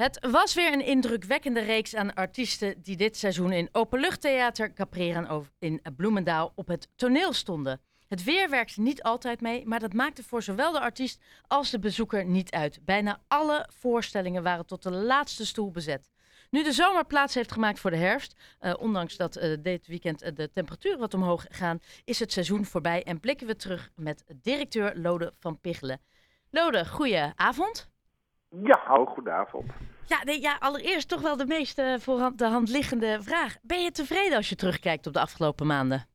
Het was weer een indrukwekkende reeks aan artiesten die dit seizoen in Openluchttheater Caprera in Bloemendaal op het toneel stonden. Het weer werkte niet altijd mee, maar dat maakte voor zowel de artiest als de bezoeker niet uit. Bijna alle voorstellingen waren tot de laatste stoel bezet. Nu de zomer plaats heeft gemaakt voor de herfst, uh, ondanks dat uh, dit weekend uh, de temperaturen wat omhoog gaan, is het seizoen voorbij en blikken we terug met directeur Lode van Pichelen. Lode, goeie avond. Ja, hou goedenavond. Ja, nee, ja, allereerst toch wel de meest uh, voor de hand liggende vraag. Ben je tevreden als je terugkijkt op de afgelopen maanden?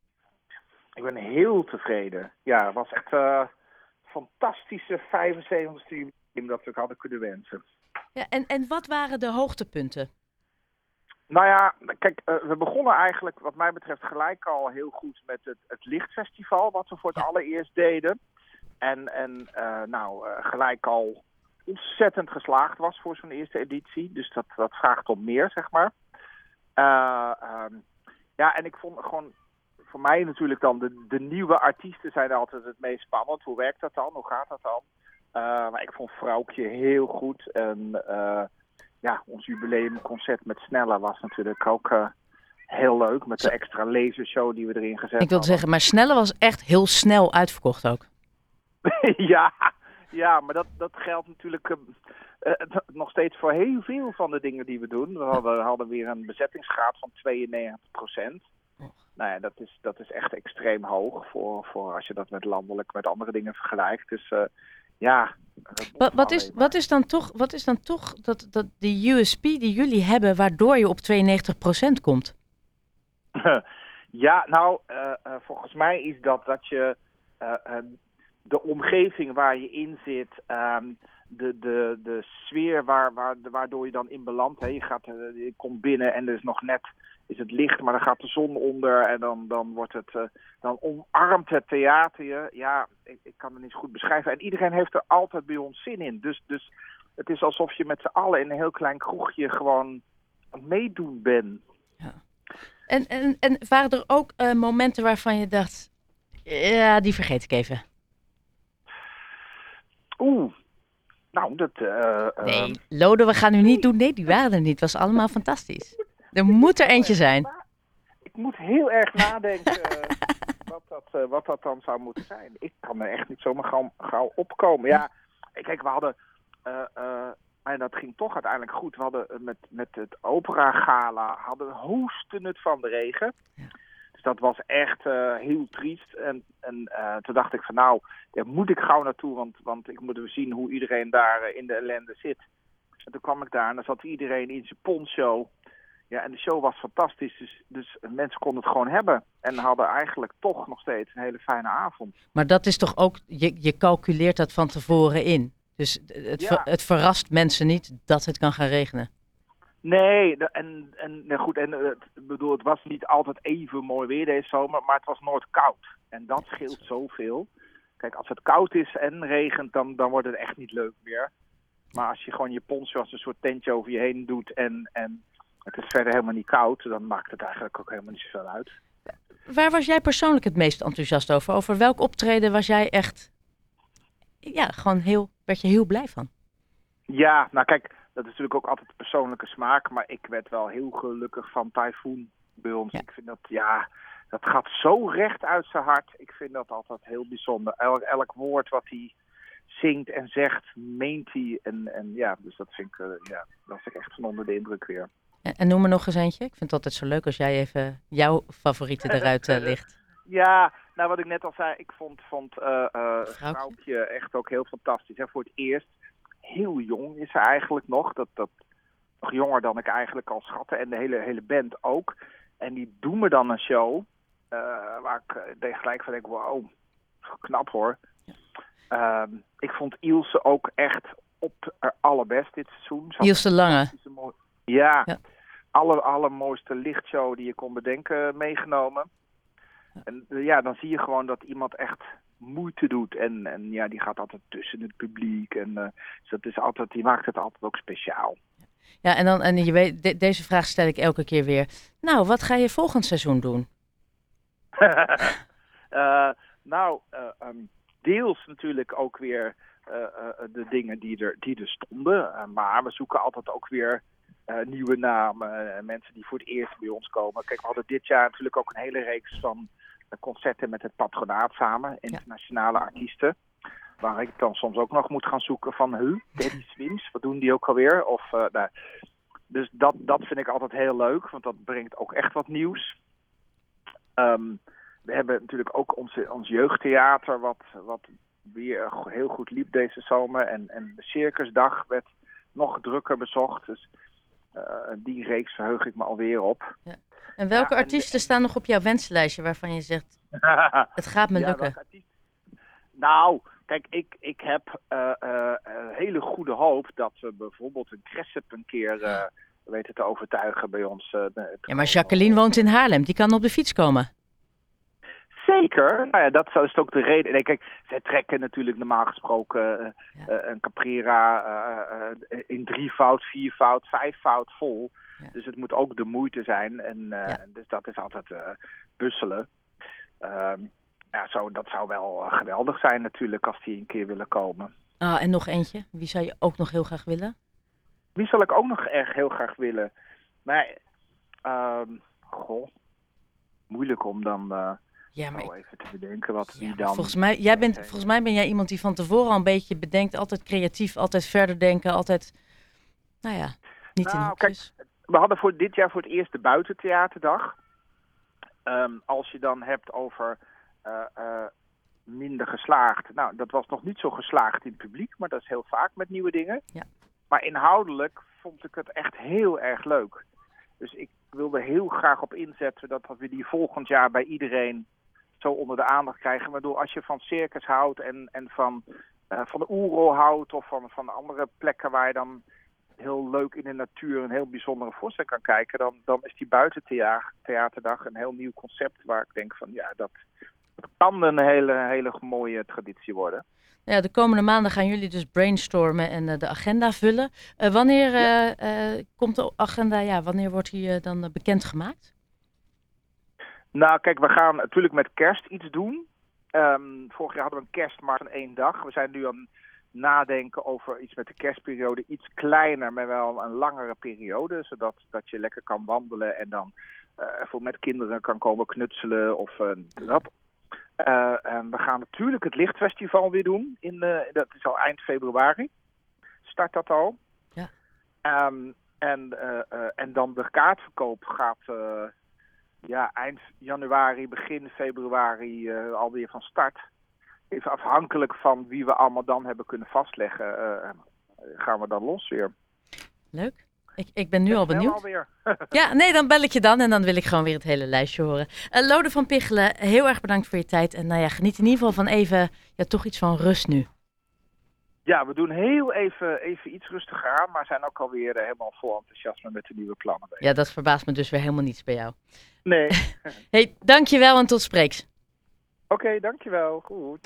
Ik ben heel tevreden. Ja, het was echt een uh, fantastische 75ste jubileum dat we hadden kunnen wensen. Ja, en, en wat waren de hoogtepunten? Nou ja, kijk, uh, we begonnen eigenlijk wat mij betreft gelijk al heel goed met het, het Lichtfestival, wat we voor het ja. allereerst deden. En, en uh, nou, gelijk al ontzettend geslaagd was voor zo'n eerste editie. Dus dat, dat vraagt om meer, zeg maar. Um, ja, en ik vond gewoon, voor mij natuurlijk dan, de, de nieuwe artiesten zijn altijd het meest spannend. Hoe werkt dat dan? Hoe gaat dat dan? maar ik vond Vrouwtje heel goed. En ja, ons jubileumconcert met Snelle was natuurlijk ook uh, heel leuk. Met de extra lasershow die we erin gezet Ik wilde zeggen, maar Snelle was echt heel snel uitverkocht ook. ja, ja, maar dat, dat geldt natuurlijk uh, uh, nog steeds voor heel veel van de dingen die we doen. We hadden, hadden weer een bezettingsgraad van 92 procent. Nou ja, dat is, dat is echt extreem hoog voor, voor als je dat met landelijk met andere dingen vergelijkt. Dus ja, wat, wat, is, wat is dan toch, wat is dan toch dat, dat die USP die jullie hebben, waardoor je op 92% komt? ja, nou, uh, uh, volgens mij is dat dat je de omgeving waar je in zit, um, de, de, de sfeer waar, waar, waardoor je dan in belandt. Je, gaat, je komt binnen en er is nog net is het licht, maar dan gaat de zon onder en dan, dan wordt het, uh, dan omarmt het theater je. Ja, ik, ik kan het niet goed beschrijven. En iedereen heeft er altijd bij ons zin in. Dus, dus het is alsof je met z'n allen in een heel klein kroegje gewoon aan meedoen bent. Ja. En, en, en waren er ook uh, momenten waarvan je dacht, ja, die vergeet ik even? Oeh, nou, dat... Uh, nee, Lode, we gaan nu niet doen. Nee, die waren er niet. Het was allemaal fantastisch. Er moet er eentje zijn. Ik moet heel erg nadenken wat, dat, wat dat dan zou moeten zijn. Ik kan er echt niet zomaar gauw, gauw opkomen. Ja, kijk, we hadden... En dat ging toch uiteindelijk goed. We hadden met, met het opera gala hadden hoesten het van de regen. Ja. Dat was echt heel triest. En, en toen dacht ik van nou, daar moet ik gauw naartoe. Want, want ik moet zien hoe iedereen daar in de ellende zit. En toen kwam ik daar en dan zat iedereen in zijn poncho. Ja, en de show was fantastisch, dus, dus mensen konden het gewoon hebben. En hadden eigenlijk toch nog steeds een hele fijne avond. Maar dat is toch ook, je, je calculeert dat van tevoren in. Dus het, ja. ver, het verrast mensen niet dat het kan gaan regenen. Nee, en, en nou goed, en het, bedoel, het was niet altijd even mooi weer deze zomer, maar het was nooit koud. En dat scheelt zoveel. Kijk, als het koud is en regent, dan, dan wordt het echt niet leuk meer. Maar als je gewoon je poncho als een soort tentje over je heen doet en, en het is verder helemaal niet koud, dan maakt het eigenlijk ook helemaal niet zoveel uit. Waar was jij persoonlijk het meest enthousiast over? Over welk optreden was jij echt, ja, gewoon heel, werd je heel blij van? Ja, nou kijk, dat is natuurlijk ook altijd persoonlijke smaak, maar ik werd wel heel gelukkig van Typhoon bij ons. Ja. Ik vind dat, ja, dat gaat zo recht uit zijn hart. Ik vind dat altijd heel bijzonder. Elk, elk woord wat hij zingt en zegt, meent hij. En, en ja, dus dat vind ik, uh, ja, daar was ik echt van onder de indruk weer. En noem me nog eens eentje. Ik vind het altijd zo leuk als jij even jouw favorieten eruit uh, ligt. Ja, nou wat ik net al zei, ik vond, vond uh, uh, Vrouwtje echt ook heel fantastisch. Hè. Voor het eerst, heel jong is ze eigenlijk nog. Dat, dat, nog jonger dan ik eigenlijk al schatte. En de hele, hele band ook. En die doen me dan een show. waar ik gelijk van denk, wow, knap hoor. Ja. Uh, ik vond Ilse ook echt op haar allerbest dit seizoen. Ilse Lange. Ja, ja. Alle, allermooiste lichtshow die je kon bedenken meegenomen. En ja, dan zie je gewoon dat iemand echt moeite doet. En, en ja, die gaat altijd tussen het publiek. En uh, dus dat is altijd, die maakt het altijd ook speciaal. Ja, en, dan, en je weet, de, deze vraag stel ik elke keer weer. Nou, wat ga je volgend seizoen doen? uh, nou, uh, um, deels natuurlijk ook weer eh, eh, de dingen die er, die er stonden. Eh, maar we zoeken altijd ook weer eh, nieuwe namen. eh, mensen die voor het eerst bij ons komen. Kijk, we hadden dit jaar natuurlijk ook een hele reeks van eh, concerten met het patronaat samen. Internationale artiesten. Waar ik dan soms ook nog moet gaan zoeken van, huh, Daddy Swims, wat doen die ook alweer? Of, eh, nou, dus dat, dat vind ik altijd heel leuk, want dat brengt ook echt wat nieuws. Ehm, we hebben natuurlijk ook onze, ons jeugdtheater, wat, wat weer heel goed liep deze zomer. En, en de Circusdag werd nog drukker bezocht. Dus eh, die reeks verheug ik me alweer op. En welke Ja, en- artiesten staan nog op jouw wenslijstje waarvan je zegt, het gaat me lukken? Nou, kijk, ik, ik heb eh, hele goede hoop dat we bijvoorbeeld een Cressip een keer eh, weten te overtuigen bij ons. Ja, maar Jacqueline woont in Haarlem, die kan op de fiets komen. Zeker. Nou ja, dat is ook de reden. Nee, kijk, zij trekken natuurlijk normaal gesproken Ja. een Caprera in drievoud, viervoud, vijfvoud vol. Ja. Dus het moet ook de moeite zijn. En eh, Ja. dus dat is altijd eh, busselen. Ehm, ja, zo, dat zou wel eh, geweldig zijn natuurlijk als die een keer willen komen. Ah, en nog eentje. Wie zou je ook nog heel graag willen? Wie zal ik ook nog erg heel graag willen? Maar, ehm, goh, moeilijk om dan Ja, maar, even te bedenken wat ja, dan... volgens, mij, jij bent, volgens mij ben jij iemand die van tevoren al een beetje bedenkt. Altijd creatief, altijd verder denken, altijd... Nou ja, niet in Nou, hokjes. We hadden voor dit jaar voor het eerst de buitentheaterdag. Ehm, als je dan hebt over eh, eh, minder geslaagd. Nou, dat was nog niet zo geslaagd in het publiek, maar dat is heel vaak met nieuwe dingen. Ja. Maar inhoudelijk vond ik het echt heel erg leuk. Dus ik wilde heel graag op inzetten dat we die volgend jaar bij iedereen zo onder de aandacht krijgen. Waardoor als je van circus houdt en, en van, eh, van de oerol houdt of van, van andere plekken waar je dan heel leuk in de natuur een heel bijzondere voorstelling kan kijken, dan, dan is die buitentheaterdag een heel nieuw concept waar ik denk van ja, dat, dat kan een hele, hele mooie traditie worden. Ja, de komende maanden gaan jullie dus brainstormen en eh, de agenda vullen. Eh, wanneer eh, komt de agenda, ja, wanneer wordt die dan bekendgemaakt? Nou, kijk, we gaan natuurlijk met kerst iets doen. Ehm, vorig jaar hadden we een kerstmarkt van één dag. We zijn nu aan nadenken over iets met de kerstperiode. Iets kleiner, maar wel een langere periode. Zodat dat je lekker kan wandelen en dan eh, voor met kinderen kan komen knutselen of eh, dat. Eh, en we gaan natuurlijk het Lichtfestival weer doen. In, dat is al eind februari. Start dat al. Ja. Ehm, en, en dan de kaartverkoop gaat ja, eind januari, begin februari alweer van start. Even afhankelijk van wie we allemaal dan hebben kunnen vastleggen, eh, gaan we dan los weer. Leuk. Ik, ik ben nu al benieuwd. Ja, nee, dan bel ik je dan en dan wil ik gewoon weer het hele lijstje horen. Eh, Lode van Pichelen, heel erg bedankt voor je tijd. En nou ja, geniet in ieder geval van even, ja, toch iets van rust nu. Ja, we doen heel even, even iets rustiger aan, maar zijn ook alweer eh, helemaal vol enthousiasme met de nieuwe plannen. Ja, dat verbaast me dus weer helemaal niets bij jou. Nee. hey, dankjewel en tot spreeks. Oké, dankjewel. Goed.